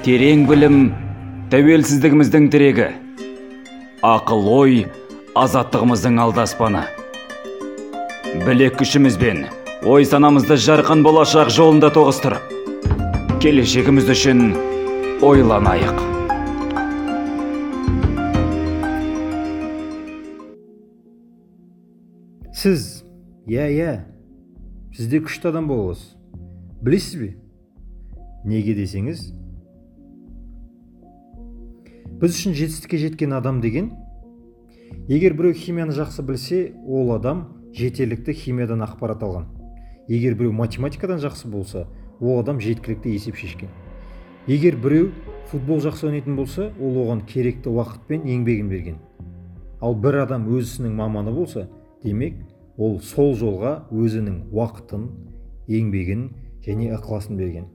терең білім тәуелсіздігіміздің тірегі. Ақыл ой азаттығымыздың алдаспаны. Білек күшімізбен ой санамызды жарқын болашақ жолында тоғыстырып келешегіміз үшін ойланайық. Сіз иә иә сіз де күшті адам бола аласыз білесіз бе? Неге десеңіз біз үшін жетістікке жеткен адам деген егер біреу химияны жақсы білсе ол адам жетерлікті химиядан ақпарат алған. Егер біреу математикадан жақсы болса ол адам жеткілікті есеп шешкен. Егер біреу футбол жақсы ойнайтын болса ол оған керекті уақыт пен еңбегін берген. Ал бір адам өз ісінің маманы болса демек ол сол жолға өзінің уақытын еңбегін және ықыласын берген.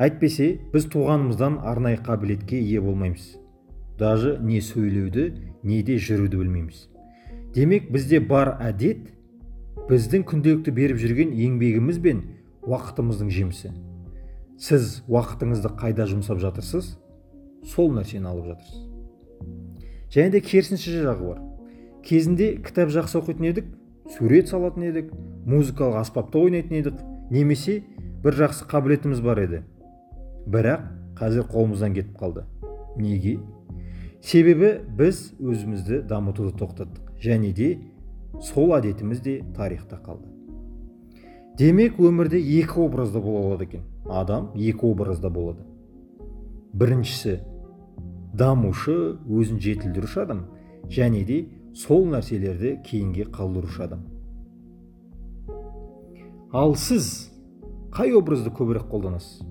Әйтпесе біз туғанымыздан арнайы қабілетке ие болмаймыз. Даже не сөйлеуді не де жүруді білмейміз. Демек бізде бар әдет біздің күнделікті беріп жүрген еңбегіміз бен уақытымыздың жемісі. Сіз уақытыңызды қайда жұмсап жатырсыз сол нәрсені алып жатырсыз. Және де керісінше жағы бар. Кезінде кітап жақсы оқитын едік сурет салатын едік музыкалық аспапта ойнайтын едік немесе бір жақсы қабілетіміз бар еді. Бірақ қазір қолымыздан кетіп қалды. Неге? Себебі біз өзімізді дамытуды тоқтаттық. Және де сол әдетіміз де тарихта қалды. Демек өмірде екі образда бола алады екен. Адам екі образда болады. Біріншісі дамушы өзін жетілдіруші адам. Және де сол нәрселерді кейінге қалдырушы адам. Ал сіз қай образды көбірек қолданасыз?